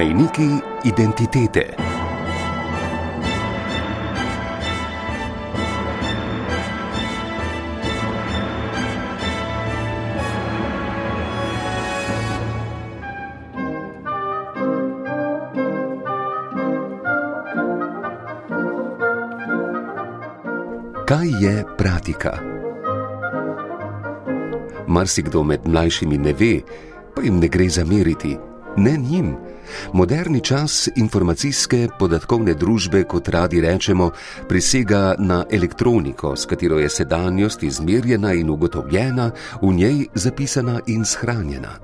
Mejniki identitete. Kaj je pratika? Marsikdo med mlajšimi ne ve, pa jim ne gre zameriti, ne njim. Moderni čas informacijske podatkovne družbe, kot radi rečemo, prisega na elektroniko, s katero je sedanjost izmerjena in ugotovljena, v njej zapisana in shranjena.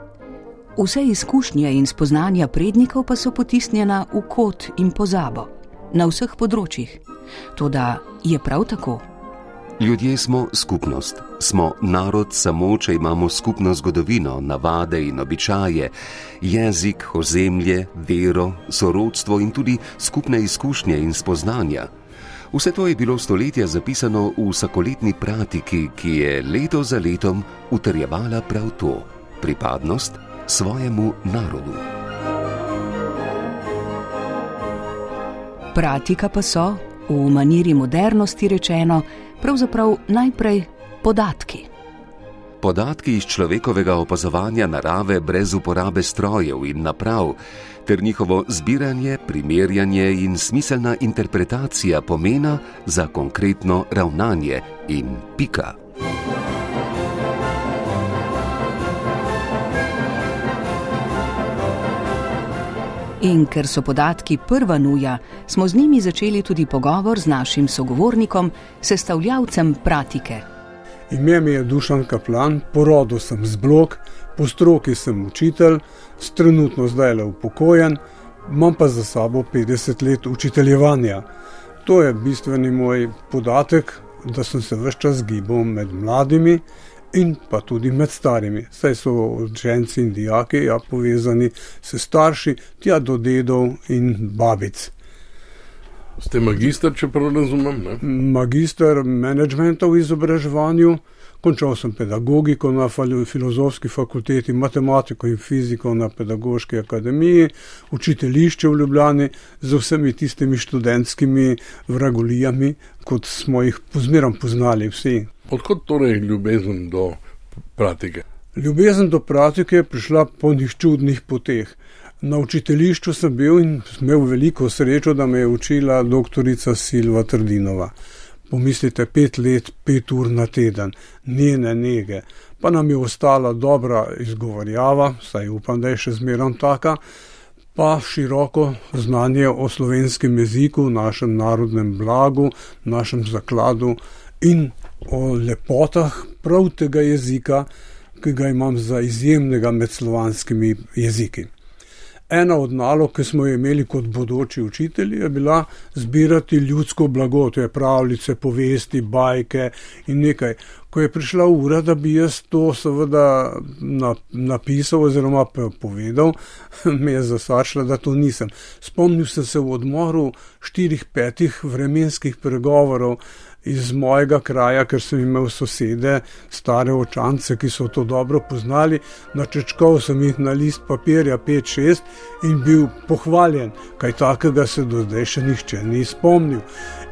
Vse izkušnje in spoznanja prednikov pa so potisnjena v kot in pozabo, na vseh področjih. Toda je prav tako. Ljudje smo skupnost, smo narod samo, če imamo skupno zgodovino, navade in običaje, jezik, ozemlje, vero, sorodstvo in tudi skupne izkušnje in spoznanja. Vse to je bilo stoletja zapisano v vsakoletni pratiki, ki je leto za letom utrjevala prav to: pripadnost svojemu narodu. Pratika pa so, v maniri modernosti rečeno, pravzaprav najprej podatki. Podatki iz človekovega opazovanja narave brez uporabe strojev in naprav, ter njihovo zbiranje, primerjanje in smiselna interpretacija pomena za konkretno ravnanje in pika. In ker so podatki prva nuja, smo z njimi začeli tudi pogovor z našim sogovornikom, sestavljavcem pratike. Ime mi je Dušan Kaplan, porodil sem z blok, po stroki sem učitelj, trenutno zdaj le upokojen, imam pa za sabo 50 let učiteljevanja. To je bistveni moj podatek, da sem se vse čas gibal med mladimi in pa tudi med starimi. Saj so učenci in dijaki ja, povezani s starši, tja do dedov in babic. Ste magister, če prav razumem? Ne? Magister menedžmenta v izobraževanju, končal sem pedagogiko na filozofski fakulteti, matematiko in fiziko na pedagoški akademiji, učiteljišče v Ljubljani z vsemi tistimi študentskimi vragolijami, kot smo jih pozmerom poznali vsi. Odkot torej ljubezen do pratike? Ljubezen do pratike je prišla po njih čudnih poteh. Na učiteljišču sem bil in imel veliko srečo, da me je učila doktorica Silva Trdinova. Pomislite, pet let, pet ur na teden, njene nege, pa nam je ostala dobra izgovorjava, saj upam, da je še zmerom taka, pa široko znanje o slovenskem jeziku, našem narodnem blagu, našem zakladu in o lepotah prav tega jezika, ki ga imam za izjemnega med slovanskimi jeziki. Ena od nalog, ki smo jo imeli kot bodoči učitelji, je bila zbirati ljudsko blago, to je pravljice, povesti, bajke in nekaj. Ko je prišla ura, da bi jaz to seveda napisal oziroma povedal, me je zasačila, da to nisem. Spomnil sem se v odmoru štirih, petih vremenskih pregovorov iz mojega kraja, ker sem imel sosede, stare očance, ki so to dobro poznali. Načečkal sem jih na list papirja 5-6 in bil pohvaljen, kaj takega se do zdaj še nihče ni spomnil.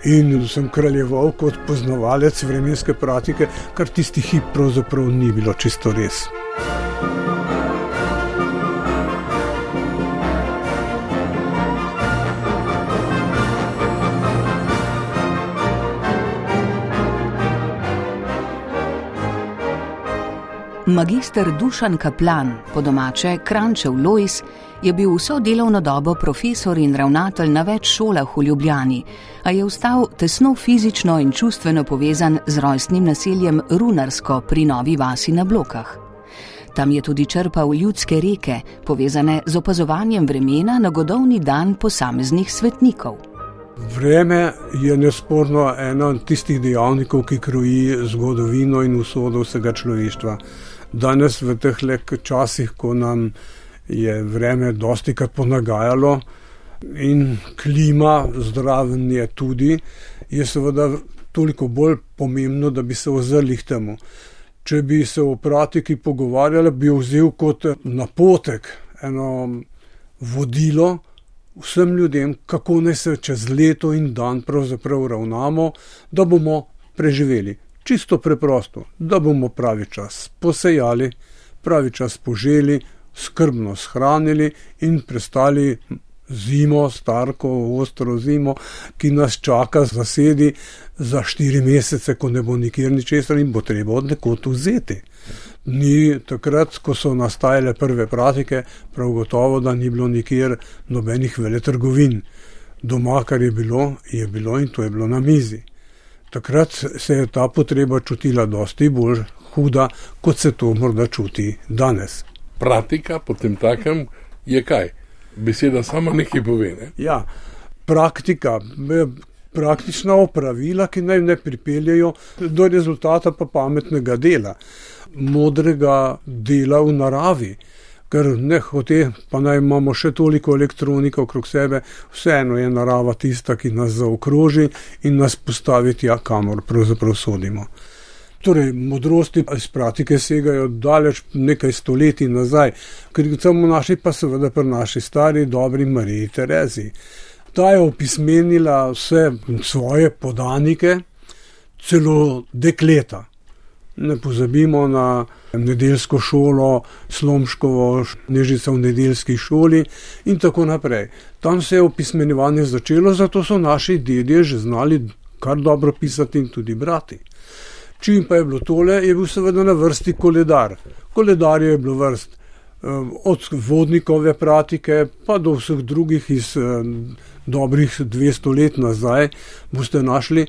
In sem kraljeval kot poznavalec vremenske pratike, kar tisti hip pravzaprav ni bilo čisto res. Magister Dušan Kaplan, po domače Krančev Lois, je bil vso delovno dobo profesor in ravnatelj na več šolah v Ljubljani, a je ostal tesno fizično in čustveno povezan z rojstnim naseljem Runarsko pri Novi Vasi na Blokah. Tam je tudi črpal ljudske reke, povezane z opazovanjem vremena na godovni dan posameznih svetnikov. Vreme je nesporno ena od tistih dejavnikov, ki kroji zgodovino in usodo vsega človeštva danes v teh časih, ko nam je vreme dosti krat ponagajalo in klima zdraven je tudi, je seveda toliko bolj pomembno, da bi se ozrli k temu. Če bi se o pratiki pogovarjali, bi jo vzel kot napotek, eno vodilo vsem ljudem, kako naj se čez leto in dan pravzaprav ravnamo, da bomo preživeli. Čisto preprosto, da bomo pravi čas posejali, pravi čas poželi, skrbno shranili in prestali zimo, starko, ostro zimo, ki nas čaka zasedi za štiri mesece, ko ne bo nikjer ničesar in bo treba od nekod vzeti. Ni takrat, ko so nastajale prve pratike, prav gotovo, da ni bilo nikjer nobenih veletrgovin. Doma, kar je bilo, je bilo in to je bilo na mizi. Takrat se je ta potreba čutila dosti bolj huda, kot se to morda čuti danes. Pratika potem takem je kaj? beseda sama nekaj pove. Ne? Ja, praktika, praktična opravila, ki naj ne pripeljajo do rezultata pa pametnega dela, modrega dela v naravi. Ker ne hoče, pa naj imamo še toliko elektronike okrog sebe, vseeno je narava tista, ki nas zaokroži in nas postavi tja, kamor pravzaprav sodimo. Torej, modrosti iz praktike segajo daleč nekaj stoletij nazaj, ker samo naši, pa seveda pri naši stari, dobri Mariji Terezi. Ta je opismenila vse svoje podanike, celo dekleta. Ne pozabimo na nedeljsko šolo, slomškovo, nežico v nedeljski šoli in tako naprej. Tam se je opismenjevanje začelo, zato so naši dedje že znali kar dobro pisati in tudi brati. Čim pa je bilo tole, je bil seveda na vrsti koledar. Koledar je bilo vrst um, od vodnikove pratike pa do vseh drugih iz um, dobrih 200 let nazaj, boste našli,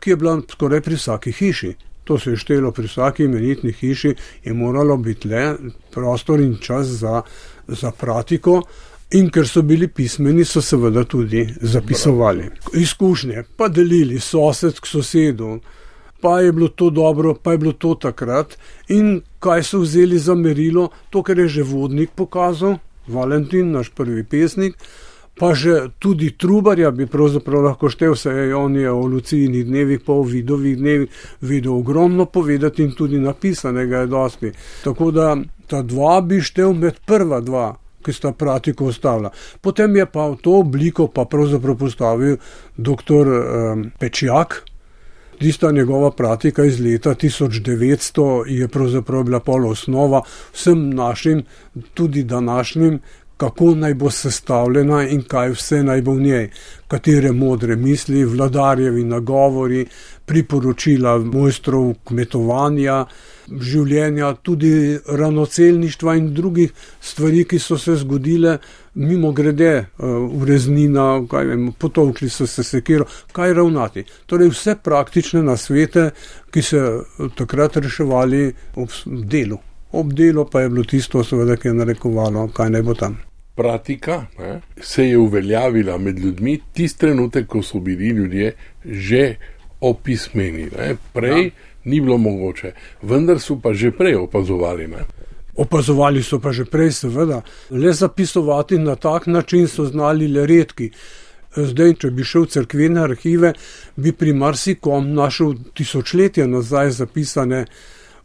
ki je bila skoraj pri vsaki hiši. To se je štelo pri vsaki imenitni hiši, je moralo biti le prostor in čas za, za pratiko. In ker so bili pismeni, so seveda tudi zapisovali. Izkušnje, pa delili sosed k sosedu pa je bilo to dobro, pa je bilo to takrat. In kaj so vzeli za merilo, to, kar je že vodnik pokazal, Valentin, naš prvi pesnik. Pa že tudi Trubarja bi pravzaprav lahko štev, se je on je o lucijnih dnevih, pa o vidovih dnevih videl ogromno povedati in tudi napisanega je dosti. Tako da ta dva bi štev med prva dva, ki sta pratiko ustavila. Potem je pa v to obliko pa pravzaprav postavil dr. Pečjak, Tista njegova pratika iz leta 1900 je pravzaprav bila pol osnova vsem našim, tudi današnjim, kako naj bo sestavljena in kaj vse naj bo v njej, katere modre misli, vladarjevi nagovori, priporočila mojstrov kmetovanja, življenja, tudi ranocelništva in drugih stvari, ki so se zgodile mimo grede, eh, v reznina, vem, potovkli so se sekiro, kaj ravnati. Torej vse praktične nasvete, ki se eh, takrat reševali ob delu. Ob delu pa je bilo tisto, seveda, ki je narekovalo, kaj naj bo tam. Pratika ne, se je uveljavila med ljudmi tisti trenutek, ko so bili ljudje že opismeni. Ne. Prej ja. ni bilo mogoče, vendar so pa že prej opazovali. Ne. Opazovali so pa že prej, seveda, le zapisovati na tak način so znali le redki. Zdaj, če bi šel v crkvene arhive, bi pri marsikom našel tisočletja nazaj zapisane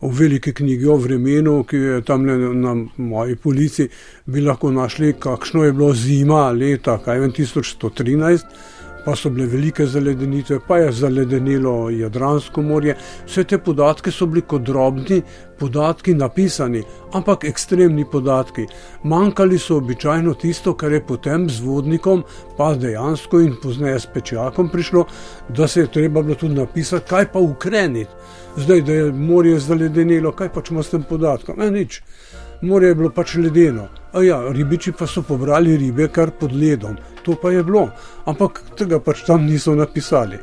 v veliki knjigi o vremenu, ki je tam na moji polici, bi lahko našli, kakšno je bilo zima leta, kaj vem, 1113 pa so bile velike zaledenitve, pa je zaledenilo Jadransko morje. Vse te podatke so bili kot drobni podatki napisani, ampak ekstremni podatki. Manjkali so običajno tisto, kar je potem z vodnikom, pa dejansko in pozneje s pečakom prišlo, da se je treba bilo tudi napisati, kaj pa ukreniti. Zdaj, da je morje zaledenilo, kaj pač ima s tem podatkom? Ne, nič morje je bilo pač ledeno. Ja, ribiči pa so pobrali ribe kar pod ledom, to pa je bilo, ampak tega pač tam niso napisali.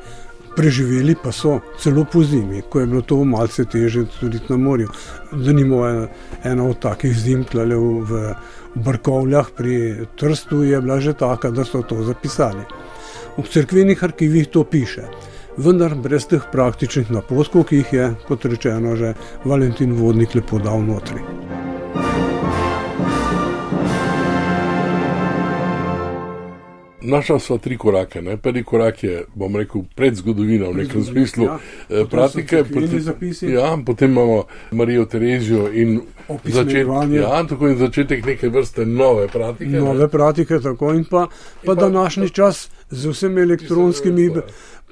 Preživeli pa so celo po zimi, ko je bilo to malce teže tudi na morju. Zanimivo je ena od takih zim, klale v, v Brkovljah pri Trstu je bila že taka, da so to zapisali. V crkvenih arhivih to piše, vendar brez teh praktičnih napotkov, ki jih je, kot rečeno, že Valentin Vodnik lepo dal notri. Našla sva tri korake. Ne? Prvi korak je, bom rekel, predzgodovina v nekem smislu Ja. ja. pratike. cerkveni zapisi. ja, potem imamo Marijo Terezijo in Opismenjevanje. ja, tako in začetek neke vrste nove pratike. ne. Nove pratike, tako in pa, pa In pa- današnji čas z vsemi elektronskimi je.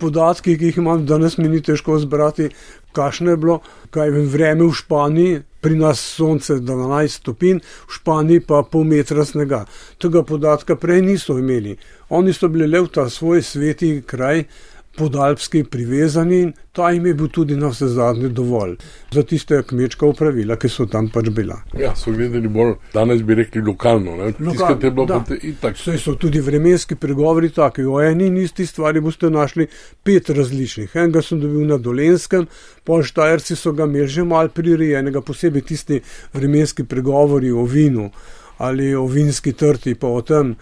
podatki, ki jih imam danes, mi ni težko zbrati, kakšno je bilo, kaj vem, vreme v Španiji, pri nas sonce 12 stopinj, v Španiji pa pol metra snega. Tega podatka prej niso imeli. Oni so bili le v ta svoj sveti kraj. Podalpski privezani in ta jim je bil tudi na vse zadnje dovolj za tiste kmečka upravila, ki so tam pač bila. Ja, so gledali bolj, danes bi rekli lokalno. ne. Tiskate je bilo da. itak. Saj so tudi vremenski pregovori taki. O eni in isti stvari boste našli pet različnih. Enega sem dobil na Dolenskem, pol Štajerci so ga imeli že mal prirejenega, posebej tisti vremenski pregovori o vinu ali o vinski trti, pa o tem,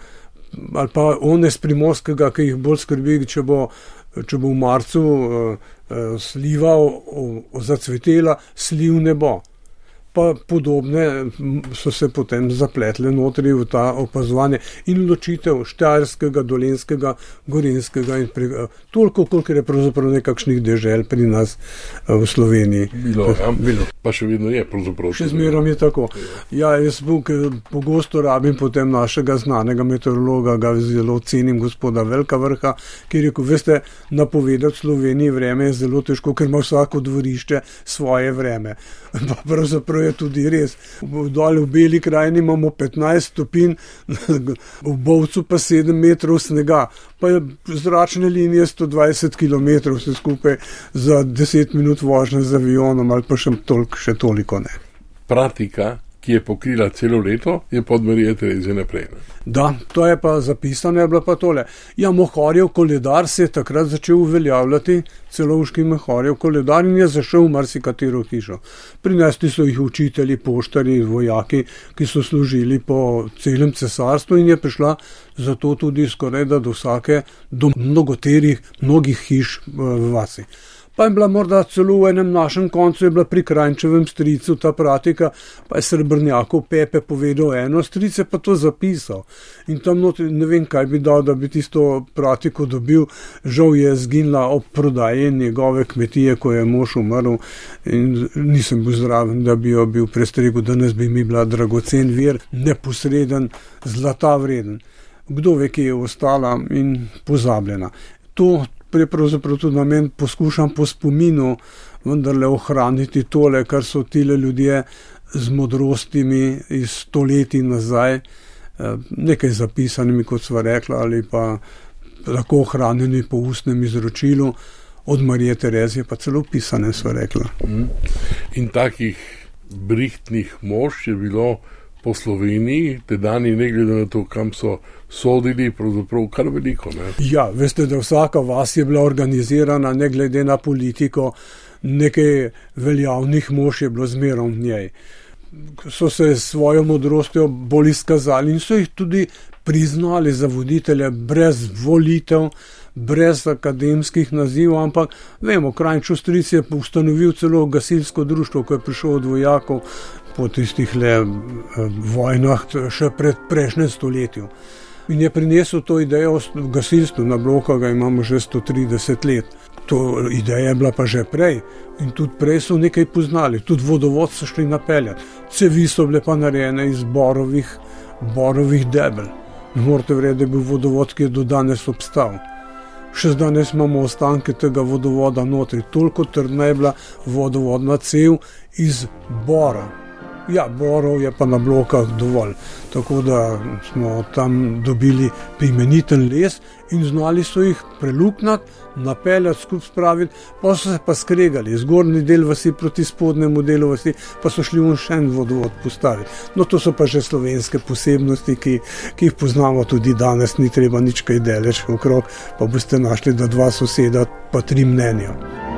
ali pa one z primorskega, ki jih bolj skrbi, če bo, če bo v marcu uh, uh, sliva zacvetela, sliv ne bo pa podobne so se potem zapletle notri v ta opazovanje in ločitev štajerskega, dolenskega, gorenskega in pre, toliko, koliko je pravzaprav nekakšnih dežel pri nas eh, v Sloveniji. Bilo, ja. Bilo. Pa še vedno je, pravzaprav. Še zmeraj je tako. Ja, jaz ker pogosto rabim potem našega znanega meteorologa, ga zelo cenim, gospoda Velika vrha, ki je rekel, veste, napovedati Sloveniji vreme je zelo težko, ker ima vsako dvorišče svoje vreme. Pa pravzaprav je tudi res. Dol v Beli krajini imamo 15 stopinj, v Bovcu pa 7 metrov snega, pa je zračne linije 120 km vse skupaj za 10 minut vožnje z avionom ali pa še, tolk, še toliko ne. Pratika, ki je pokrila celo leto, je pod Marijo Terezijo naprej. Da, to je pa zapisano, je bilo pa tole. Ja, Mohorjev koledar se je takrat začel uveljavljati, celovški Mohorjev koledar in je zašel v marsikatero hišo. Prinesli so jih učitelji, poštari, vojaki, ki so služili po celem cesarstvu in je prišla zato tudi skoraj da do vsake, do mnogoterih, mnogih hiš eh, v vasi. Pa je bila morda celo v enem našem koncu, je bila pri Krajčevem stricu ta pratika, pa je srebrnjakov Pepe povedal eno, strice pa to zapisal. In tam notri ne vem, kaj bi dal, da bi tisto pratiko dobil. Žal je zginila ob prodaji njegove kmetije, ko je mož umrl in nisem bil zraven, da bi jo bil prestregel, danes bi mi bila dragocen vir, neposreden, zlata vreden. Kdo ve, kje je ostala in pozabljena. To je pravzaprav tudi namen, poskušam po spominu vendarle ohraniti tole, kar so tile ljudje z modrostimi iz stoletij nazaj, eh, nekaj zapisanimi, kot sva rekla, ali pa lahko ohranjeni po ustnem izročilu, od Marije Terezije pa celo pisane, sva rekla. In takih brihtnih mož je bilo po Sloveniji, tedajni, ne glede na to, kam so sodili, pravzaprav kar veliko. Ne? Ja, veste, da vsaka vas je bila organizirana, ne glede na politiko, nekaj veljavnih mož je bilo zmerom v njej. So se s svojo modrostjo bolj izkazali in so jih tudi priznali za voditelje brez volitev, brez akademskih nazivov, ampak vemo, Krajnč Ostric je ustanovil celo gasilsko društvo, ko je prišel od vojakov po tistih le eh, vojnah še pred prejšnjem stoletju. In je prinesel to idejo o gasilstvu na bloku, ga imamo že 130 let. To ideja je bila pa že prej in tudi prej so nekaj poznali, tudi vodovod so šli napeljati. Cevi so bile pa narejene iz borovih, borovih debel. Ne morete verjeti, da je bil vodovod, ki je do danes obstal. Še danes imamo ostanke tega vodovoda notri, toliko trdna je bila vodovodna cev iz bora. Ja, borov je pa na blokah dovolj. Tako da smo tam dobili primeniten les in znali so jih preluknati, napeljati, skupaj spraviti, pa so se pa skregali, zgornji del vasi proti spodnjemu delu vasi, pa so šli v še en vodovod postaviti. No, to so pa že slovenske posebnosti, ki, ki jih poznamo tudi danes, ni treba nič kaj deleč okrog, pa boste našli, da dva soseda, pa tri mnenja.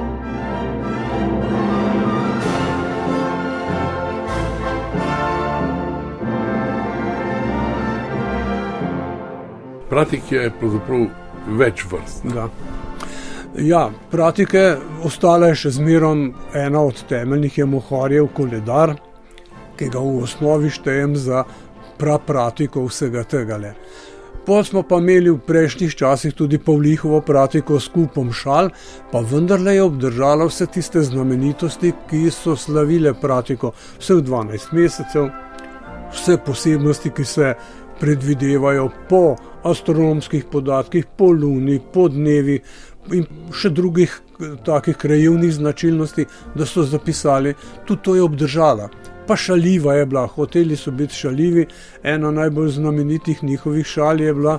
Pratik je pravzaprav več vrst. Da. Ja, pratike, ostala je še zmerom ena od temeljnih je Mohorjev koledar, ki ga v osnovi štejem za prapratiko vsega tega. Pol smo pa imeli v prejšnjih časih tudi Pavlihovo pratiko s kupom šal, pa vendarle je obdržala vse tiste znamenitosti, ki so slavile pratiko vseh 12 mesecev, vse posebnosti, ki se predvidevajo po astronomskih podatkih, po luni, po dnevi in še drugih eh, takih krajevnih značilnosti, da so zapisali, tudi to je obdržala. Pa šaljiva je bila, hoteli so biti šaljivi. Ena najbolj znamenitih njihovih šal je bila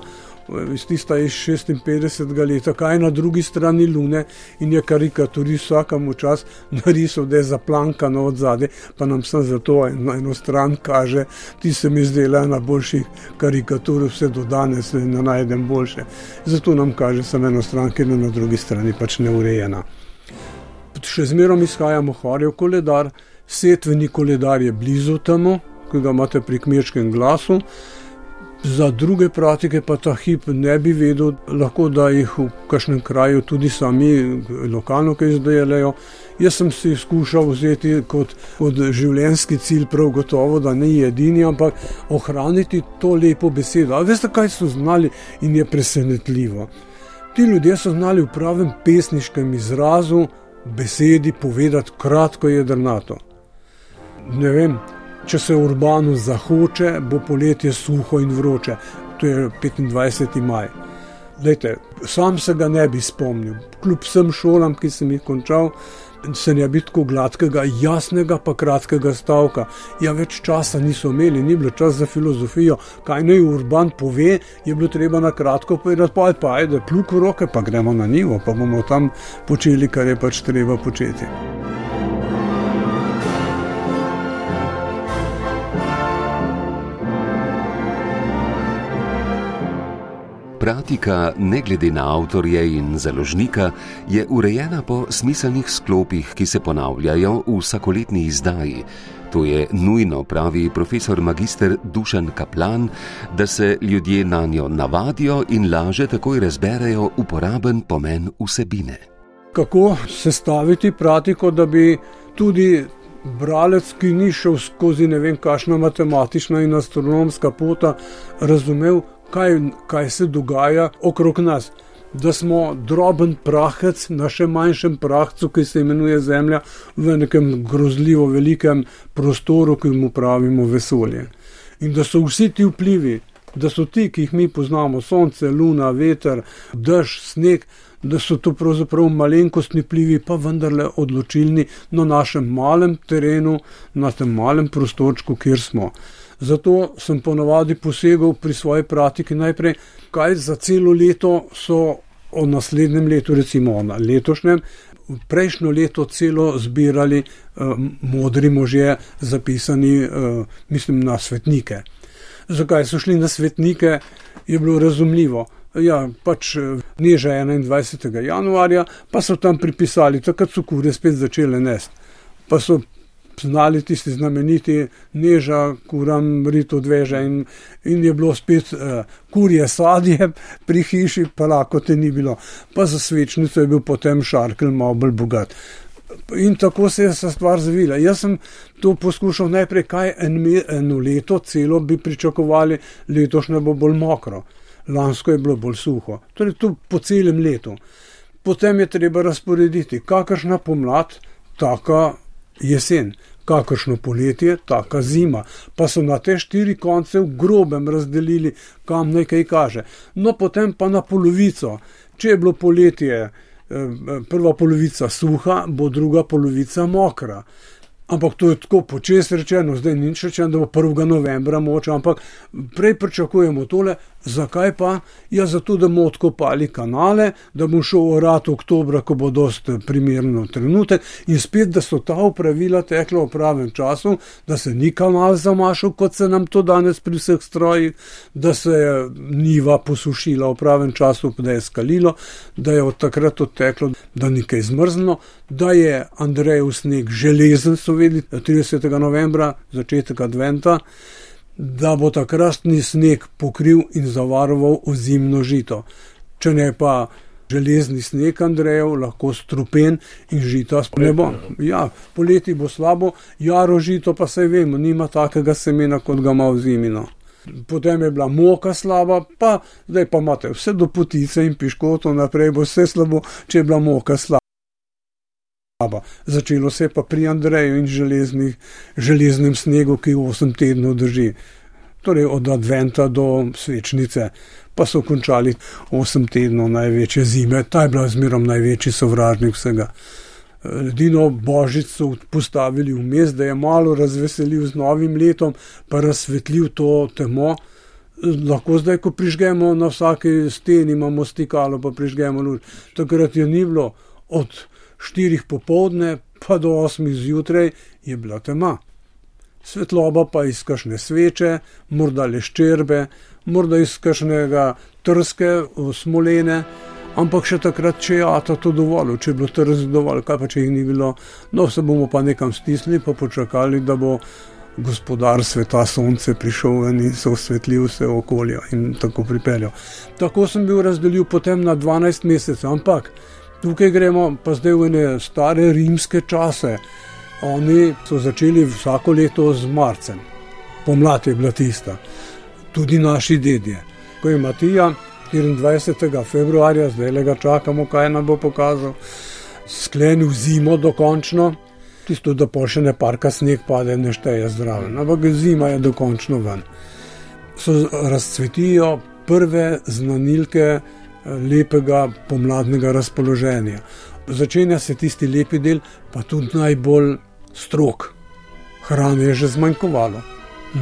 iz tista iz 56. leta, kaj na drugi strani Lune in je karikaturist vsakemu čas narisal, da je zaplankano od zadaj, pa nam sem zato eno, eno stran kaže, ti se mi zdela ena boljših karikatur, vse do danes ne najdem boljše. Zato nam kaže samo eno stran, ki je na drugi strani pač neurejena. Še zmerom izhajamo horjev koledar, setveni koledar je blizu temu, ki ga imate pri kmečkem glasu. Za druge pratike pa ta hip ne bi vedel, lahko da jih v kažem kraju tudi sami lokalno kaj izdelajo. Jaz sem si skušal vzeti kot, kot življenjski cilj, prav gotovo, da ne edini, ampak ohraniti to lepo besedo. A veste, kaj so znali in je presenetljivo. Ti ljudje so znali v pravem pesniškem izrazu besedi povedati kratko jedrnato. Ne vem, če se urbano zahoče, bo poletje suho in vroče. To je 25. maj. Lejte, sam se ga ne bi spomnil. Kljub vsem šolam, ki sem jih končal, se ne bi tako gladkega, jasnega, pa kratkega stavka. Ja, več časa niso imeli, ni bilo čas za filozofijo. Kaj naj urban pove, je bilo treba na kratko povedati, pa je pa ajde, pluk v roke, pa gremo na nivo, pa bomo tam počeli, kar je pač treba početi. Pratika, ne glede na avtorje in založnika, je urejena po smiselnih sklopih, ki se ponavljajo v vsakoletni izdaji. To je nujno, pravi profesor magistr Dušan Kaplan, da se ljudje na njo navadijo in laže takoj razberejo uporaben pomen vsebine. Kako sestaviti pratiko, da bi tudi bralec, ki ni šel skozi ne vem, kakšna matematična in astronomska pota, razumel, kaj, kaj se dogaja okrog nas. Da smo droben prahec na še manjšem prahcu, ki se imenuje Zemlja, v nekem grozljivo velikem prostoru, ki mu pravimo vesolje. In da so vsi ti vplivi, da so ti, ki jih mi poznamo, sonce, luna, veter, dež, sneg, da so to pravzaprav malenkostni vplivi, pa vendarle odločilni na našem malem terenu, na tem malem prostorčku, kjer smo. Zato sem ponovadi posegal pri svoji praktiki najprej, kaj za celo leto so o naslednjem letu, recimo o letošnjem, prejšnjo leto celo zbirali uh, modri možje, zapisani, uh, mislim, na svetnike. Zakaj so šli na svetnike, je bilo razumljivo. Ja, pač eh, neža 21. januarja, pa so tam pripisali, takrat so kure spet začele nesti. Pa so znali tisti znameniti neža, kuram, rito dveže in, in je bilo spet uh, kurje sadje pri hiši, pa lahko te ni bilo. Pa za svečnico je bil potem šarkel malo bolj bogat. In tako se je ta stvar zavila. Jaz sem to poskušal najprej, kaj en, eno leto, celo bi pričakovali, letošnje bo bolj mokro, lansko je bilo bolj suho. Torej, tu po celem letu. Potem je treba razporediti, kakršna pomlad, taka jesen, kakršno poletje, taka zima. Pa so na te štiri konce v grobem razdelili, kam nekaj kaže. No, potem pa na polovico. Če je bilo poletje, eh, prva polovica suha, bo druga polovica mokra. Ampak to je tako počes rečeno, zdaj ni rečeno, da bo 1. novembra moč, ampak prej pričakujemo tole, Zakaj pa? Ja, zato, da bomo odkopali kanale, da bomo šel orati oktober, ko bo dost primeren trenutek in spet, da so ta upravila tekla v pravem času, da se ni kanal zamašil, kot se nam to danes pri vseh strojih, da se je niva posušila v pravem času, da je skalilo, da je od takrat odteklo, da ni kaj zmrzlo, da je Andrejev sneg železen, so vedeli, 30. novembra, začetek adventa da bo takratni sneg pokril in zavaroval ozimno žito. Če ne pa železni sneg, Andrejev, lahko strupen in žito s nebo. Ja, poleti bo slabo, jaro žito pa se vemo, nima takega semena, kot ga ima v zimino. potem je bila moka slaba, pa zdaj pa imate vse do potice in piškotov naprej, bo vse slabo, če je bila moka slaba. Začelo se je pa pri Andreju in železnem snegu, ki 8 tednov drži. Torej od Adventa do svečnice, pa so končali 8 tednov največje zime, ta je bila zmerom največji sovražnik vsega. Ledino božič so postavili vmes, da je malo razveselil z novim letom, pa razsvetlil to temo. Lahko zdaj, ko prižgemo na vsaki steni, imamo stikalo, pa prižgemo luč. Takrat je ni bilo, od 4 popovdne pa do 8 zjutraj je bila tema. Svetloba pa iz kašne sveče, morda le ščerbe, morda iz kašnega trske, smolene ampak še takrat, če je Ata to dovolil, če je bilo to razdovolj, kaj pa če jih ni bilo, no se bomo pa nekam stisnili, pa počakali, da bo gospodar sveta sonce prišel ven in se osvetlil vse okolje in tako pripeljal. Tako sem bil razdelil potem na 12 mesecev, ampak tukaj gremo pa zdaj v ene stare rimske čase. Oni so začeli vsako leto z marcem, pomlad je bila tista, tudi naši dedje. Ko je Matija 24. februarja, zdaj le ga čakamo, kaj nam bo pokazal. Sklenil zimo dokončno, tisto, da pa še ne parka sneg pade, ne šteje zdravo, ampak zima je dokončno ven. So razcvetijo prve znanilke lepega pomladnega razpoloženja. Začenja se tisti lepi del, pa tudi najbolj strok. Hrane je že zmanjkovalo,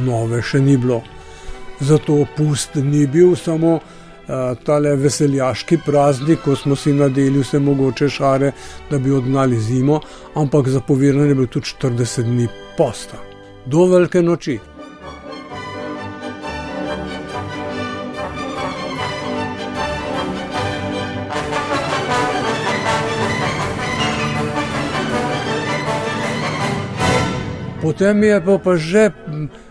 nove še ni bilo. Zato pust ni bil samo Eh, tale veseljaški praznik, ko smo si nadeli vse mogoče šare, da bi odgnali zimo, ampak zapovedano je bilo tudi 40 dni posta, do velike noči. Potem je pa, pa že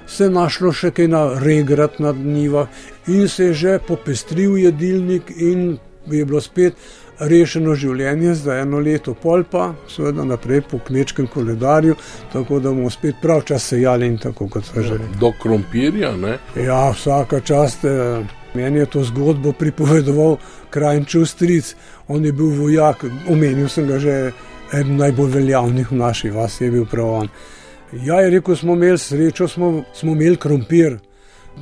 se našlo še kaj na regrat nad njivah in se je že popestril jedilnik in je bilo spet rešeno življenje za eno leto, pol pa seveda naprej po kmečkem koledarju, tako da bomo spet prav čas sejali in tako kot so že. Do krompirja, ne? Ja, vsaka čast. Eh, meni je to zgodbo pripovedoval krajnču stric, on je bil vojak, omenil sem ga že, eden najbolj veljavnih v naši vasi je bil prav on. Ja, je rekel, smo imeli srečo, smo, smo imeli krompir.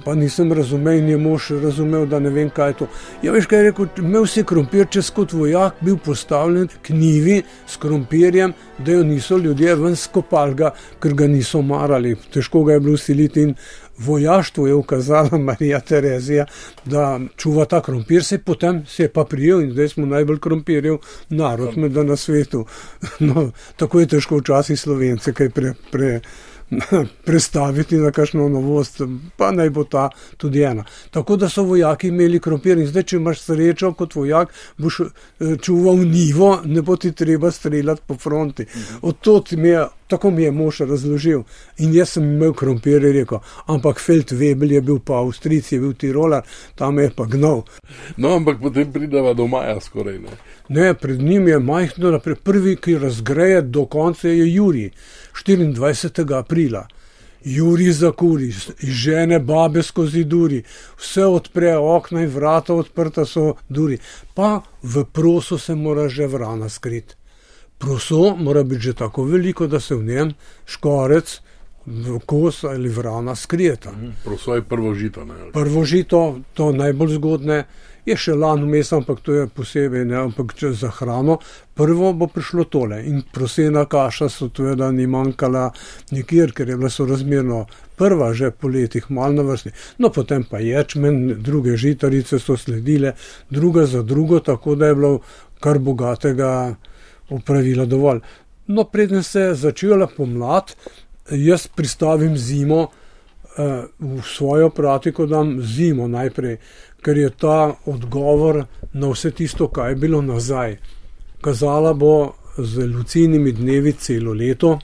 Pa nisem razumel je mož razumel, da ne vem, kaj je to. Ja, veš, kaj je rekel, imel si krompir, če si kot vojak bil postavljen k nivi s krompirjem, da jo niso ljudje ven skopali, ker ga niso marali. Težko ga je bilo usiliti in vojaštvo je ukazala Marija Terezija, da čuva ta krompir, se potem se je pa prijel in zdaj smo najbolj krompirjev narod med na svetu. No, tako je težko včasih slovence kaj pre. pre prestaviti na kakšno novost, pa naj bo ta tudi ena. Tako da so vojaki imeli krompir in zdaj, če imaš srečo kot vojak, boš eh, čuval nivo, ne bo ti treba streljati po fronti. Od to mi je. Tako mi je mož razložil. In jaz sem imel krompir, rekel, ampak Feldwebel je bil pa Avstrijc, je bil Tiroler, tam je pa gnov. No, ampak potem prideva do maja skoraj. Ne, ne pred njim je majhno, naprej. prvi, ki razgreje do konca, je Juri. 24. aprila. Juri za kuri, žene babe skozi duri, vse odpre, okna in vrata odprta so duri, pa v proso se mora že vrana skriti. Proso mora biti že tako veliko, da se v njem škorec, kos ali vrana skrijeta. Mhm, proso je prvo žito. Ne? Prvo žito, to najbolj zgodne je še lano meso, ampak to je posebej, ne, ampak če za hrano. Prvo bo prišlo tole in prosena kaša so tu, da ni manjkala nikjer, ker je bila sorazmerno prva že po letih mal na vrsti. No, potem pa ječmen, druge žitarice so sledile, druga za drugo, tako da je bilo kar bogatega upravila dovolj. No, preden se je začela pomlad, jaz pristavim zimo. Uh, v svojo pratiko dam zimo najprej, ker je ta odgovor na vse tisto, kaj je bilo nazaj. Kazala bo z lucijnimi dnevi celo leto,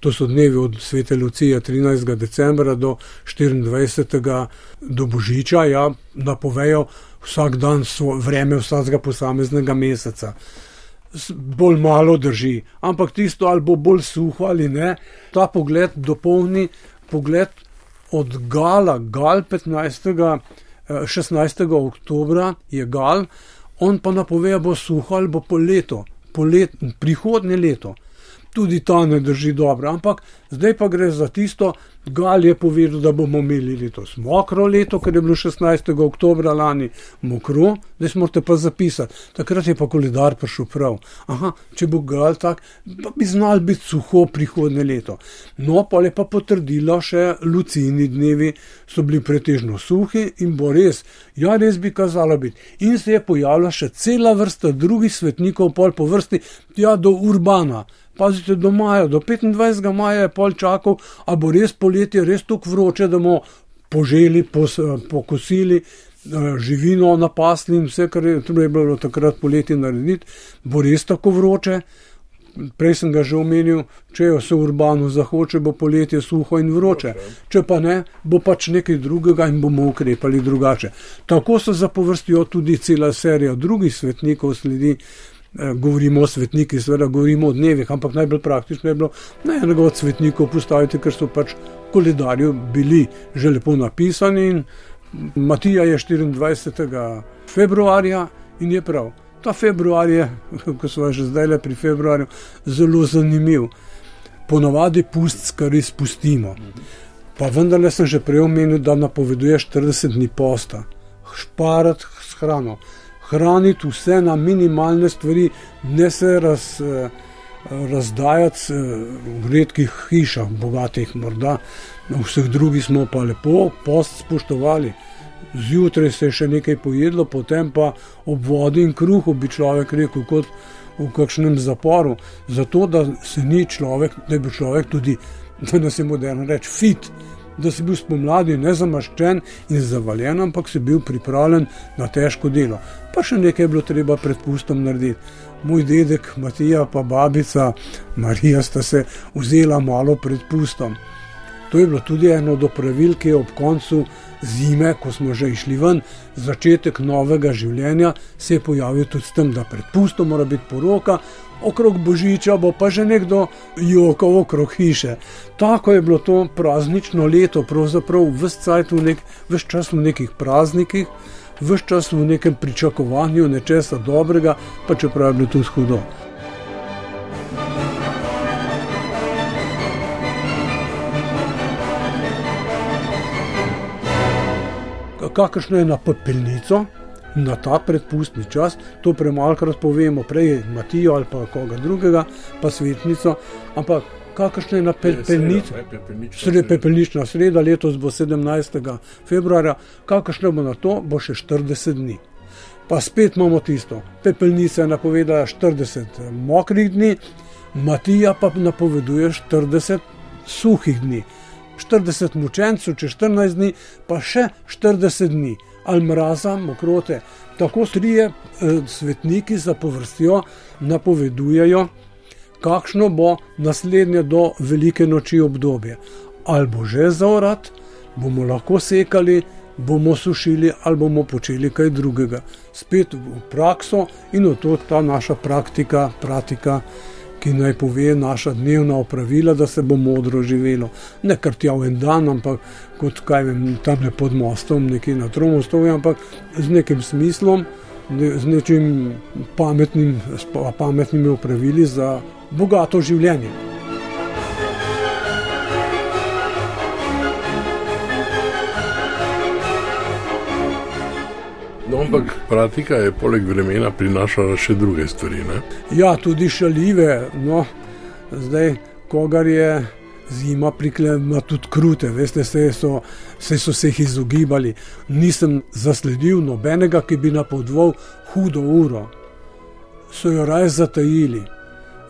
to so dnevi od svete Lucije 13. decembra do 24. do Božiča, ja, napovejo vsak dan vreme vsakega posameznega meseca. Bolj malo drži, ampak tisto ali bo bolj suho ali ne, ta pogled dopolni pogled od Gala, Gal 15. 16. oktober je Gal, on pa napove, da bo suho ali bo poleto, polet, prihodnje leto. Tudi ta ne drži dobro, ampak zdaj pa gre za tisto, Gal je povedal, da bomo imeli letos mokro leto, ker je bilo 16. oktober lani mokro, zdaj smo te pa zapisali. Takrat je pa koledar prišel prav. Aha, če bo Gal tak, pa bi znal biti suho prihodne leto. No, pa je pa potrdilo še lucini dnevi, so bili pretežno suhi in bo res, ja, res bi kazalo biti. In se je pojavila še cela vrsta drugih svetnikov, pol po vrsti, ja, do Urbana. Pazite, do maja, do 25. maja je pol čakal, a bo res poletje, res tako vroče, da bomo poželi, pos, pokosili eh, živino, napasli in vse, kar je treba bilo takrat poletje narediti, bo res tako vroče. Prej sem ga že omenil, če jo se urbano zahoče, bo poletje suho in vroče. Če pa ne, bo pač nekaj drugega in bomo ukrepali drugače. Tako so zapovrstijo tudi cela serija drugih svetnikov sledi. Eh, govorimo o svetnikih, seveda govorimo o dnevih, ampak najbolj praktično je bilo na enega od svetnikov postaviti, ker so pač koledarji bili že lepo napisani. Matija je 24. februarja in je prav. Ta februar je, ko smo že zdaj le pri februarju, zelo zanimiv. Ponovadi pust, kar res pustimo. Pa vendarle sem že prej omenil, da napoveduje 40 dni posta, šparati s hrano hraniti vse na minimalne stvari, ne se raz, eh, razdajati eh, v redkih hišah, bogatih morda, v vseh drugih smo pa lepo post spoštovali. Zjutraj se je še nekaj pojedlo, potem pa ob vodi in kruhu bi človek rekel, kot v kakšnem zaporu, zato da se ni človek, da bi človek tudi, da nas je moderno reči, fit, da si bil spomladi nezamaščen in zavaljen, ampak si bil pripravljen na težko delo. Pa še nekaj je bilo treba pred pustom narediti. Moj dedek Matija pa babica Marija sta se vzela malo pred pustom. To je bilo tudi eno od pravil, ki je ob koncu zime, ko smo že išli ven, začetek novega življenja, se je pojavil tudi s tem, da pred pustom mora biti poroka, okrog božiča bo pa že nekdo jokal okrog hiše. Tako je bilo to praznično leto, pravzaprav vse nek, čas v nekih praznikih, vse čas v nekem pričakovanju nečesa dobrega, pa čeprav je bilo tudi hudo. Kakršno je na pepelnico, na ta predpustni čas, to premalkrat povemo, prej Matijo ali pa koga drugega, pa svetnico, ampak kakršne je na pepelnici, sredi pepelnična sreda, letos bo 17. februarja, kakršne bo na to, bo še 40 dni. Pa spet imamo tisto, pepelnica je napovedala 40 mokrih dni, Matija pa napoveduje 40 suhih dni. 40 mučencev, če 14 dni, pa še 40 dni ali mraza, mokrote. Tako trije eh, svetniki za povrstjo napovedujejo, kakšno bo naslednje do velike noči obdobje. Ali bo že zaorat, bomo lahko sekali, bomo sušili ali bomo počeli kaj drugega. Spet v prakso in v to ta naša praktika, pratika ki naj pove naša dnevna opravila, da se bo modro živelo. Ne kar tja v en dan, ampak kot kaj vem, tam ne pod mostom, nekje na tromostovju, ampak z nekim smislom, ne, z nečim pametnim, s pametnimi opravili za bogato življenje. Ampak praktika je poleg vremena prinašala še druge stvari. Ne? Ja, tudi šalive. No, zdaj, kogar je zima priklenila, tudi krute, veste, se so, se so se jih izogibali. Nisem zasledil nobenega, ki bi napovedal hudo uro. So jo raje zatajili,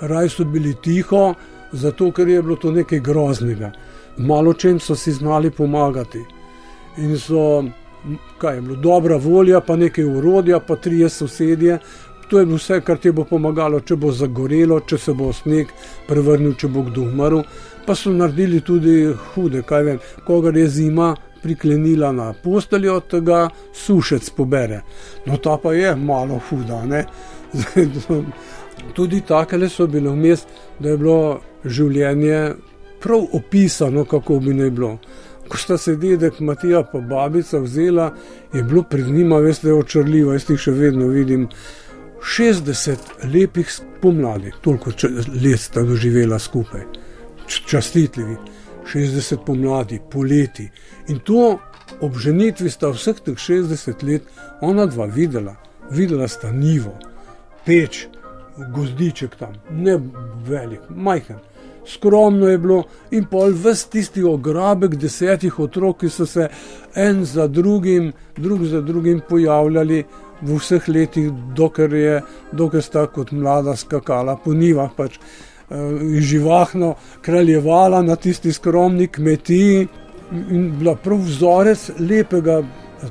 raje so bili tiho, zato ker je bilo to nekaj groznega. Malo čem so si znali pomagati. In so kaj je bilo, dobra volja, pa nekaj urodja, pa trije sosedje. To je bilo vse, kar ti bo pomagalo, če bo zagorelo, če se bo sneg prevrnil, če bo kdo umrl. Pa so naredili tudi hude, kaj vem, koga je zima priklenila na posteljo, tega sušec pobere. No, ta pa je malo huda. tudi takele so bile vmes, da je bilo življenje prav opisano, kako bi naj bilo ko sta se dedek Matija pa babica vzela, je bilo pred njima, veste, očrljivo, jaz jih še vedno vidim. 60 lepih pomladi, toliko let sta doživela skupaj, častitljivi, 60 pomladi, poleti. In to ob ženitvi sta vseh teh 60 let ona dva videla, videla sta nivo, peč, gozdiček tam, ne velik, majhen skromno je bilo, in pol vse tisti ograbek desetih otrok, ki so se en za drugim, drug za drugim pojavljali v vseh letih, dokler je, dokler sta kot mlada skakala po nivah, pač uh, živahno kraljevala na tisti skromni kmetiji in bila prav vzorec lepega,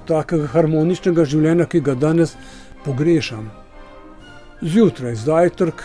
takega harmoničnega življenja, ki ga danes pogrešam. Zjutraj, zajtrk,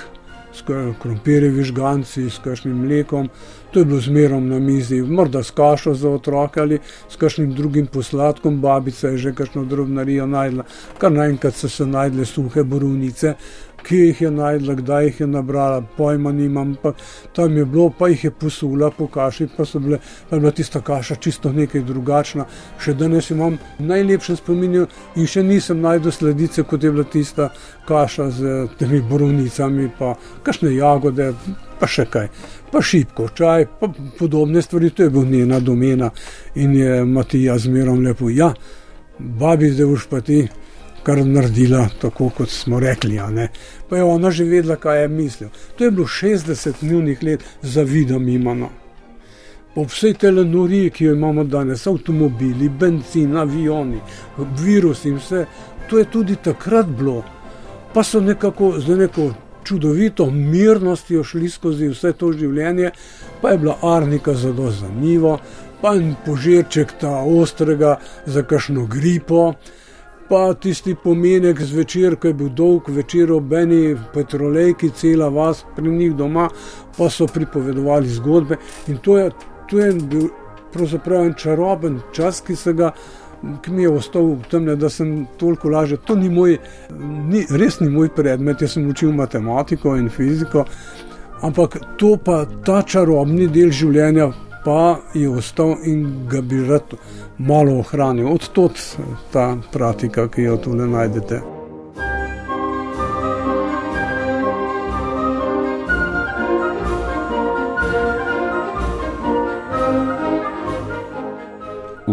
s krompirjevi žganci, s kakšnim mlekom, to je bilo zmerom na mizi, morda s kašo za otroke ali s kakšnim drugim posladkom, babica je že kakšno drobnarijo najdla, kar naenkrat so se najdle suhe borovnice, kje jih je najdla, kdaj jih je nabrala, pojma nimam, pa tam je bilo, pa jih je posula po kaši, pa, bile, pa je bila tista kaša čisto nekaj drugačna. Še danes imam najlepše spominje in še nisem najdel sledice, kot je bila tista kaša z temi borovnicami, pa kakšne jagode, pa še kaj. Pa šipko, čaj, pa podobne stvari, to je bila njena domena in je Matija zmerom lepo. Ja, babi, zdaj už pa ti kar naredila, tako kot smo rekli. Pa je ona že vedela, kaj je mislil. To je bilo 60 dnevnih let za vidom imano. Po vsej telenuriji, ki jo imamo danes, avtomobili, benzin, avioni, virus in vse, to je tudi takrat bilo. Pa so nekako z neko čudovito mirnostjo šli skozi vse to življenje, pa je bila arnika zelo zanimiva, pa en požirček ta ostrega za kakšno gripo pa tisti pomenek zvečer, ko je bil dolg večer ob eni petrolejki, cela vas pri njih doma, pa so pripovedovali zgodbe. In to je, to je bil pravzaprav en čaroben čas, ki se ga. Ki mi je ostal v tem, da sem toliko lažje. To ni moj, ni, res ni moj predmet, jaz sem učil matematiko in fiziko, ampak to pa ta čarobni del življenja pa je ostal in ga bi rad malo ohranil. Odtot ta pratika, ki jo tu najdete.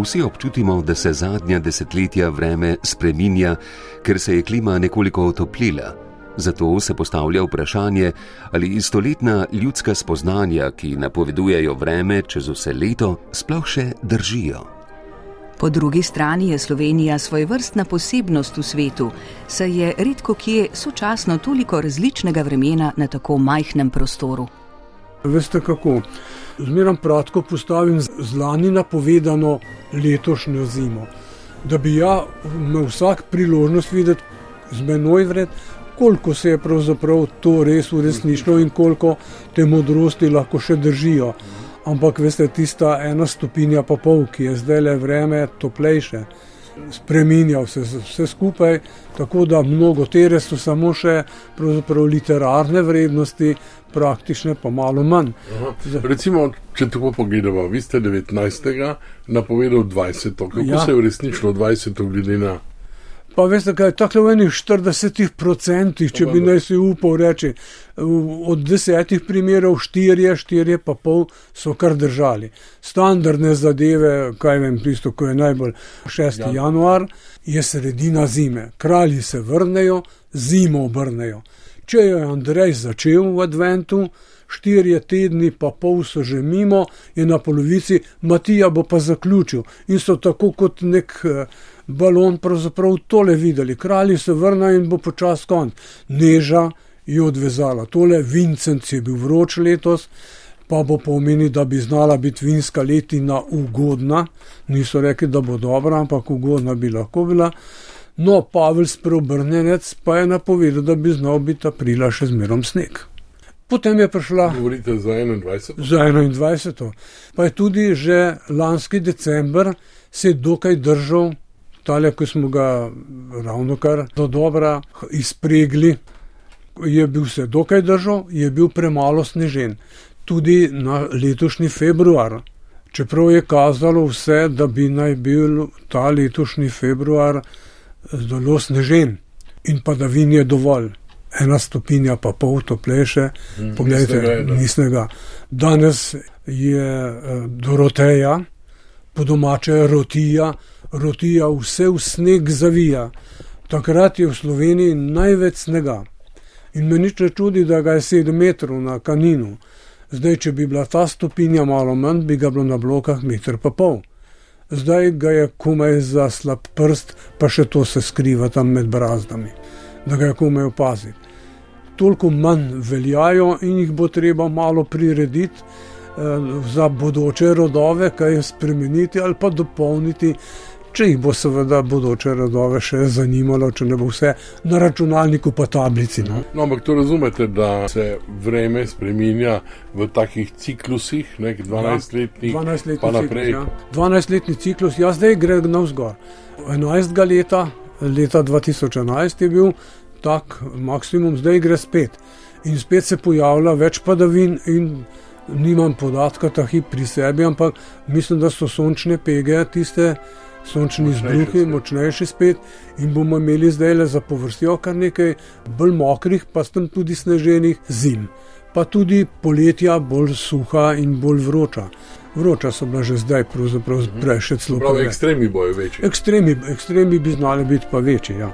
Vsi občutimo, da se zadnja desetletja vreme spreminja, ker se je klima nekoliko otoplila. Zato se postavlja vprašanje, ali stoletna ljudska spoznanja, ki napovedujejo vreme čez vse leto, sploh še držijo. Po drugi strani je Slovenija svoj vrstna posebnost v svetu, saj je redko kje sočasno toliko različnega vremena na tako majhnem prostoru. Veste kako? Zmeraj kratko postavim zlani napovedano letošnjo zimo. Da bi ja imel vsak priložnost videti z menoj vred, koliko se je pravzaprav to res uresničilo in koliko te modrosti lahko še držijo. Ampak veste, tista ena stopinja pa pol, ki je zdaj le vreme toplejše, spremenja vse, vse skupaj, tako da mnogo tere so samo še literarne vrednosti, praktične pa malo manj. Recimo, če tako pogledamo, vi ste 19. napovedal 20. Kako ja. se je uresničilo 20. glede na Pa veste, kaj je tako v enih 40 procentih, če bi naj si upal reči, od desetih primerov, štirje, štirje pa pol so kar držali. Standardne zadeve, kaj vem, tisto, ko je najbolj 6. Ja. januar, je sredina zime. Kralji se vrnejo, zimo obrnejo. Če je Andrej začel v adventu, štirje tedni pa pol so že mimo, je na polovici, Matija bo pa zaključil in so tako kot nek. Uh, balon pravzaprav tole videli. Kralji se vrnajo in bo počas konc. Neža je odvezala. Tole Vincent je bil vroč letos, pa bo pomeni, da bi znala biti vinska letina ugodna. Niso rekli, da bo dobra, ampak ugodna bi lahko bila. No, Pavel Spreobrnenec pa je napovedal, da bi znal biti aprila še zmerom sneg. Potem je prišla. Govorite za 21. Za 21. Pa je tudi že lanski december se dokaj držal tale, ki smo ga ravno kar do dobra izpregli, je bil se dokaj držal, je bil premalo snežen. Tudi na letošnji februar Čeprav je kazalo vse, da bi naj bil ta letošnji februar zelo snežen in padavin je dovolj. Ena stopinja pa pol toplejše, mm, pogledajte, nisnega. Danes je uh, Doroteja, po domače Rotija, Rotija vse v sneg zavija. Takrat je v Sloveniji največ snega. In me nič ne čudi, da ga je sedem metrov na kaninu. Zdaj, če bi bila ta stopinja malo manj, bi ga bilo na blokah meter pa pol. Zdaj ga je komaj za slab prst, pa še to se skriva tam med brazdami, da ga je komaj opaziti. Toliko manj veljajo in jih bo treba malo prirediti eh, za bodoče rodove, kaj spremeniti ali pa dopolniti, če jih bo seveda bodoče rodove še zanimalo, če ne bo vse na računalniku pa tablici. No? No, ampak to razumete, da se vreme spreminja v takih ciklusih, nek 12-letnih, ja, 12 pa naprej. Ciklus, ja. 12-letni ciklus, ja, zdaj gre navzgor. 11. leta, leta 2011 je bil tak maksimum, zdaj gre spet. In spet se pojavlja več padavin in nimam podatka ta hip pri sebi, ampak mislim, da so sončne pege tiste, sončni izbruhi, močnejši spet in bomo imeli zdaj le za povrstjo kar nekaj bolj mokrih, pa tam tudi sneženih zim. Pa tudi poletja bolj suha in bolj vroča. Vroča so bila že zdaj, pravzaprav mhm. prej še celo. Prav, ekstremi bojo večji. Ekstremi, ekstremi bi znali biti pa večji, ja.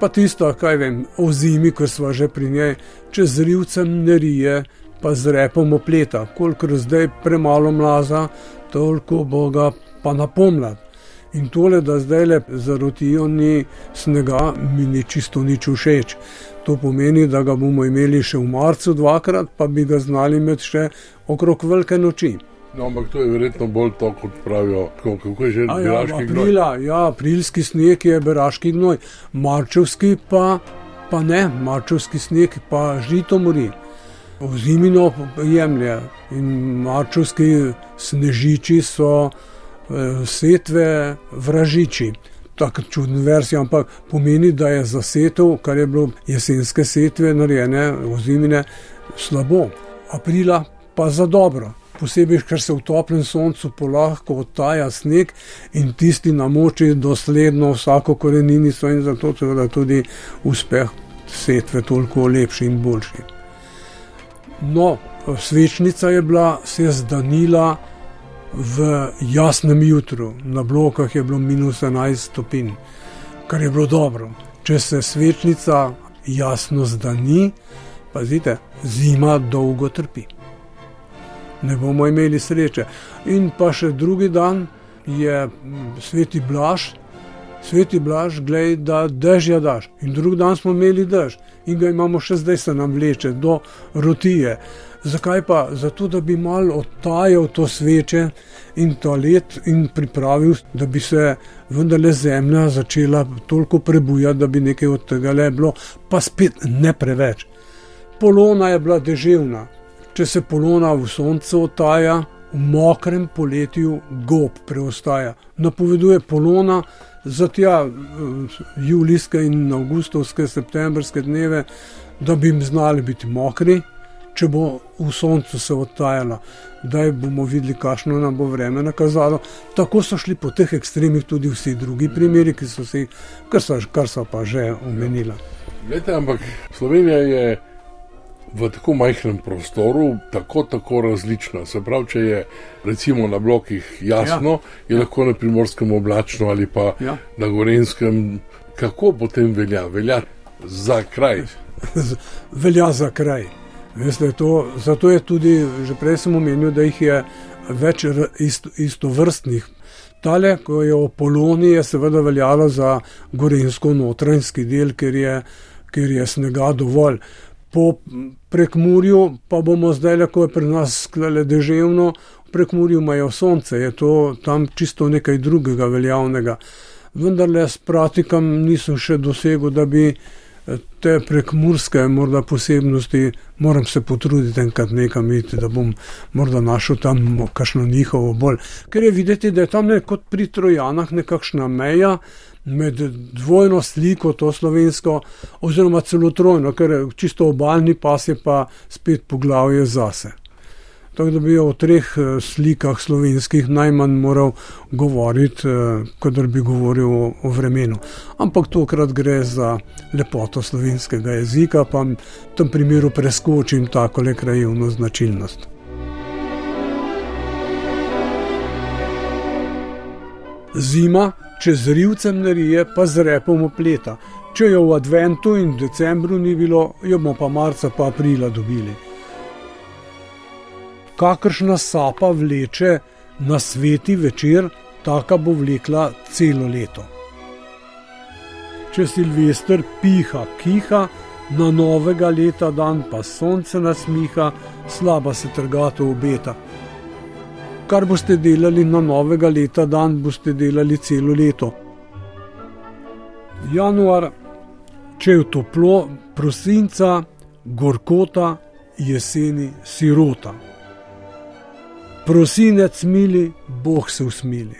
Pa tisto, kaj vem, o zimi, ko smo že pri njej, če z rivcem ne rije, pa z repom opleta. Kolikor zdaj premalo mlaza, toliko boga pa napomlad. In tole, da zdaj le zarotijo ni snega, mi ni čisto nič všeč. To pomeni, da ga bomo imeli še v marcu dvakrat, pa bi ga znali imeti še okrog velike noči. No, ampak to je verjetno bolj to, kot pravijo, kako je že ja, beraški gnoj. Ja, aprilski sneg je beraški gnoj, marčevski pa, pa ne, marčevski sneg pa žito mori. V zimino jemlje in marčevski snežiči so. Eh, setve vražiči. Tako čudna verzija, ampak pomeni, da je za setev, kar je bilo jesenske setve, narejene v zimine, slabo. Aprila pa za dobro. Posebej, ker se v toplem soncu polahko odtaja sneg in tisti namoči dosledno vsako koreninico in zato je tudi uspeh setve toliko lepši in boljši. No, svečnica je bila, se je zdanila, v jasnem jutru, na blokah je bilo minus 11 stopinj, kar je bilo dobro. Če se svečnica jasno zdani, pazite, zima dolgo trpi. Ne bomo imeli sreče. In pa še drugi dan je sveti Blaž, sveti Blaž, gledaj, da dežja daš. In drugi dan smo imeli dež in ga imamo še zdaj, se nam vleče do rotije. Zakaj pa? Zato, da bi malo odtajal to sveče in toalet in pripravil, da bi se vendarle zemlja začela toliko prebujati, da bi nekaj od tega le bilo, pa spet ne preveč. Polona je bila deževna. Če se polona v soncu odtaja, v mokrem poletju gob preostaja. Napoveduje polona za tja eh, julijske in avgustovske, septembrske dneve, da bi jim znali biti mokri če bo v soncu se odtajala, da bomo videli, kakšno nam bo vreme nakazalo. Tako so šli po teh ekstremih tudi vsi drugi primeri, ki so se, kar so, kar so pa že omenila. Lete, ampak Slovenija je v tako majhnem prostoru tako, tako različna. Se pravi, če je recimo na blokih jasno, ja. je lahko na primorskem oblačno ali pa ja. na gorenskem. Kako potem velja? Velja za kraj. velja za kraj. Veste, to, zato je tudi, že prej sem omenil, da jih je več isto, istovrstnih. Tale, ko je o Poloniji, je seveda veljalo za gorensko-notranjski del, ker je, ker je snega dovolj. Po prekmurju pa bomo zdaj, ko je pri nas sklele deževno, v prekmurju imajo sonce, je to tam čisto nekaj drugega veljavnega. Vendar le s pratikam nisem še dosegel, da bi te prekmurske morda posebnosti, moram se potruditi enkrat nekam iti, da bom morda našel tam kakšno njihovo bolj. Ker je videti, da je tam ne kot pri Trojanah nekakšna meja med dvojno sliko, to slovensko, oziroma celo trojno, ker čisto obaljni pas je pa spet poglavje zase. Tako da bi o treh eh, slikah slovenskih najmanj moral govoriti, eh, kot da bi govoril o, o vremenu. Ampak tokrat gre za lepoto slovenskega jezika, pa v tem primeru preskočim tako le krajevno značilnost. Zima, če z rivcem narije, pa z repom opleta. Če jo v adventu in decembru ni bilo, jo bomo pa marca pa aprila dobili kakršna sapa vleče na sveti večer, taka bo vlekla celo leto. Če Silvestr piha, kiha, na novega leta dan pa sonce nasmiha, slaba se trgato obeta. Kar boste delali na novega leta dan, boste delali celo leto. Januar, če je toplo, prosinca, gorkota, jeseni, sirota. Prosinec mili, Bog se usmili.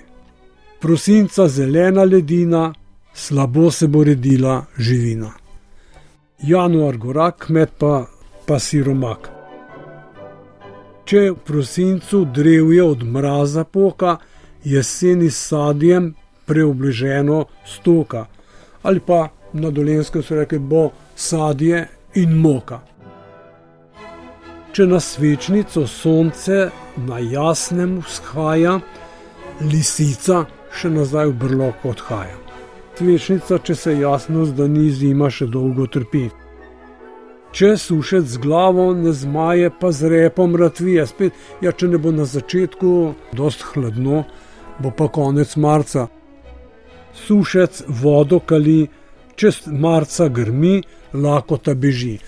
Prosinca zelena ledina, slabo se bo redila živina. Januar gorak, kmet pa, pa siromak. Če v prosincu drevje od mraza poka, jeseni sadjem preobleženo stoka, ali pa na dolenskem so rekli, bo sadje in moka če na svečnico sonce na jasnem vzhaja, lisica še nazaj v brloko odhaja. Svečnica, če se jasno zda, ni zima, še dolgo trpi. Če sušec z glavo ne zmaje, pa z repom ratvije, spet, ja, če ne bo na začetku dost hladno, bo pa konec marca. Sušec vodo kali, čez marca grmi, lakota beži.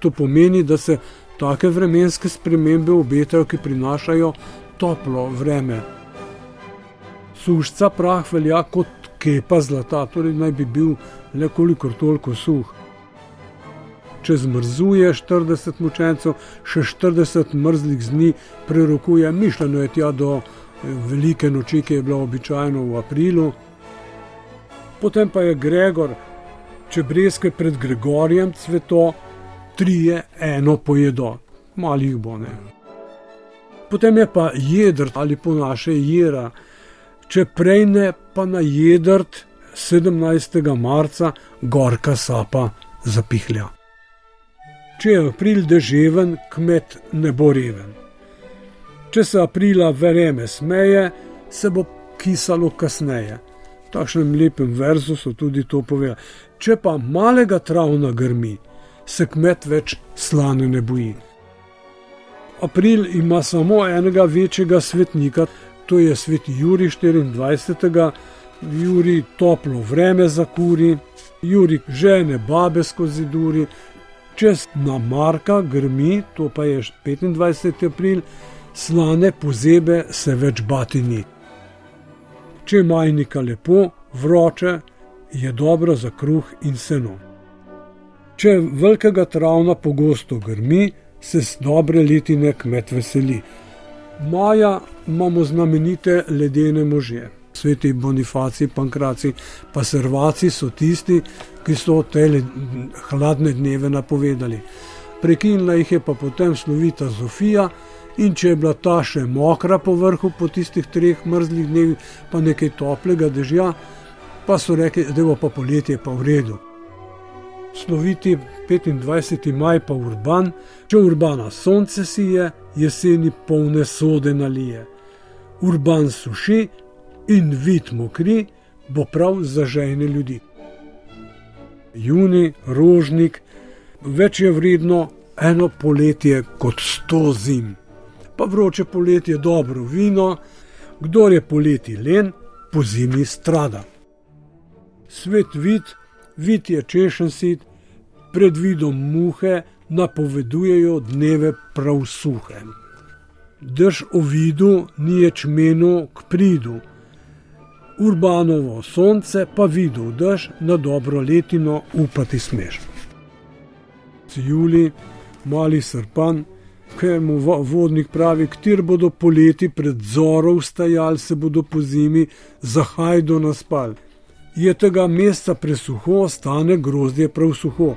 To pomeni, da se Take vremenske spremembe obetajo, ki prinašajo toplo vreme. Sušca prah velja kot kepa zlata, torej naj bi bil le kolikor toliko suh. Če zmrzuje 40 mučencev, še 40 mrzlih dni prerokuje, mišljeno je tja do eh, velike noči, ki je bila običajno v aprilu. Potem pa je Gregor, če brezke pred Gregorjem cveto, trije eno pojedo, malih bo ne. Potem je pa jedrt ali po naše jera, če prej ne pa na jedrt 17. marca gorka sapa zapihlja. Če je april deževen, kmet ne bo reven. Če se aprila vreme smeje, se bo kisalo kasneje. V takšnem lepem verzu so tudi to povedali. Če pa malega travna grmi, se kmet več slane ne boji. April ima samo enega večjega svetnika, to je svet Juri 24. Juri toplo vreme za kuri, Juri žene babe skozi duri, čez na Marka grmi, to pa je 25. april, slane pozebe se več bati ni. Če je majnika lepo, vroče, je dobro za kruh in seno. Če velikega travna pogosto grmi, se z dobre letine kmet veseli. Maja imamo znamenite ledene može. Sveti Bonifaci, Pankraci, pa Servaci so tisti, ki so te hladne dneve napovedali. Prekinila jih je pa potem slovita Zofija, in če je bila ta še mokra po vrhu po tistih treh mrzlih dnevih, pa nekaj toplega dežja, pa so rekli, da bo pa poletje pa v redu sloviti 25. maj pa urban, če urbana sonce sije, jeseni polne sode nalije. Urban suši in vid mokri, bo prav za žene ljudi. Juni, rožnik, več je vredno eno poletje kot sto zim. Pa vroče poletje dobro vino, kdo je poleti len, po zimi strada. Svet vid, vid je češen sit, pred vidom muhe napovedujejo dneve prav suhe. Drž o vidu ni ječmenu k pridu, urbanovo sonce pa videl drž na dobro letino upati smeš. Juli, mali srpan, ker mu vodnik pravi, kjer bodo poleti pred zoro vstajali, se bodo po zimi zahajdo naspal. Je tega mesta presuho, stane grozdje prav suho.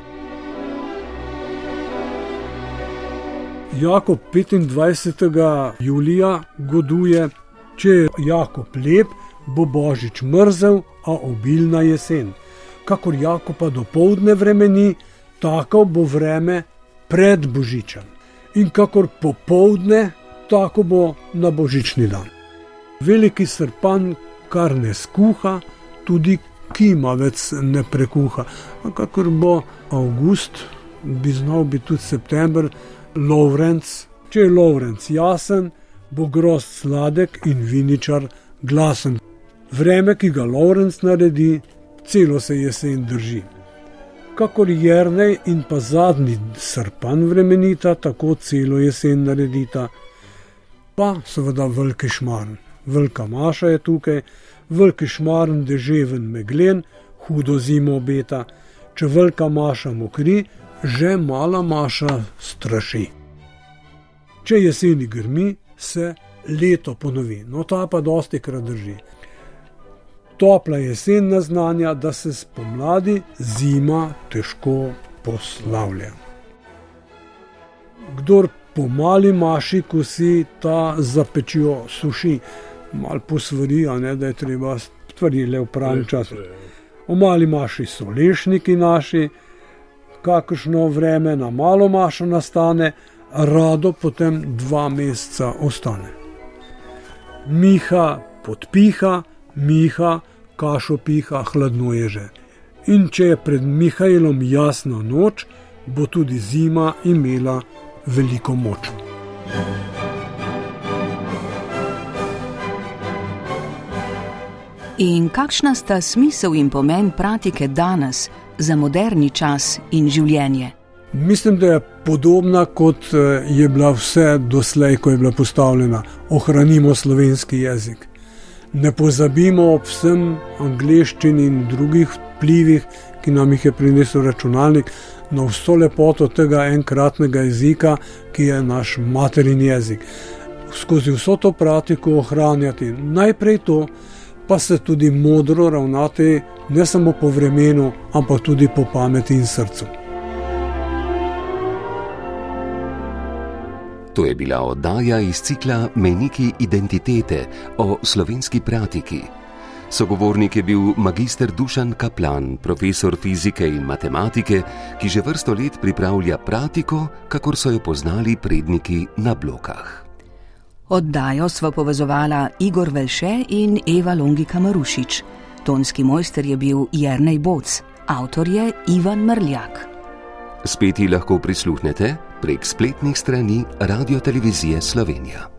Jakob 25. julija goduje, če je Jakob lep, bo božič mrzel, a obilna jesen. Kakor Jakoba do povdne vremeni, tako bo vreme pred božičem. In kakor popovdne, tako bo na božični dan. Veliki srpan, kar ne skuha, tudi kimavec ne prekuha. A kakor bo avgust, bi znal biti tudi september, Lovrenc, če je Lovrenc jasen, bo grost sladek in viničar glasen. Vreme, ki ga Lovrenc naredi, celo se jesen drži. Kakor Jrnej in pa zadnji srpan vremenita, tako celo jesen naredita, pa seveda veliki šmarn. Velika maša je tukaj, veliki šmarn, deževen meglen, hudo zimo obeta. Če velika maša mokri, že mala maša straši. Če jeseni grmi, se leto ponovi, no ta pa dosti krat drži. Topla jesen naznanja, da se spomladi zima težko poslavlja. Kdor po mali maši kosi, ta zapečijo suši, malo posvari, a ne da je treba stvari le v pravem času. O mali maši so lešniki naši, kakršno vreme na malo mašo nastane, rado potem dva meseca ostane. Miha podpiha, Miha kašo piha, hladno je že. In če je pred Mihajlom jasna noč, bo tudi zima imela veliko moč. In kakšna sta smisel in pomen pratike danes za moderni čas in življenje? Mislim, da je podobna kot eh, je bila vse doslej, ko je bila postavljena. Ohranimo slovenski jezik. Ne pozabimo ob vsem angliščini in drugih vplivih, ki nam jih je prinesel računalnik, na vso lepoto tega enkratnega jezika, ki je naš materin jezik. Skozi vso to pratiko ohranjati najprej to, pa se tudi modro ravnati, ne samo po vremenu, ampak tudi po pameti in srcu. To je bila oddaja iz cikla Meniki identitete o slovenski pratiki. Sogovornik je bil magistr Dušan Kaplan, profesor fizike in matematike, ki že vrsto let pripravlja pratiko, kakor so jo poznali predniki na blokah. Oddajo sva povezovala Igor Velše in Eva Longika Marušič. Tonski mojster je bil Jrnej Boc, avtor je Ivan Mrljak. Speti lahko prisluhnete prek spletnih strani Radio Televizije Slovenija.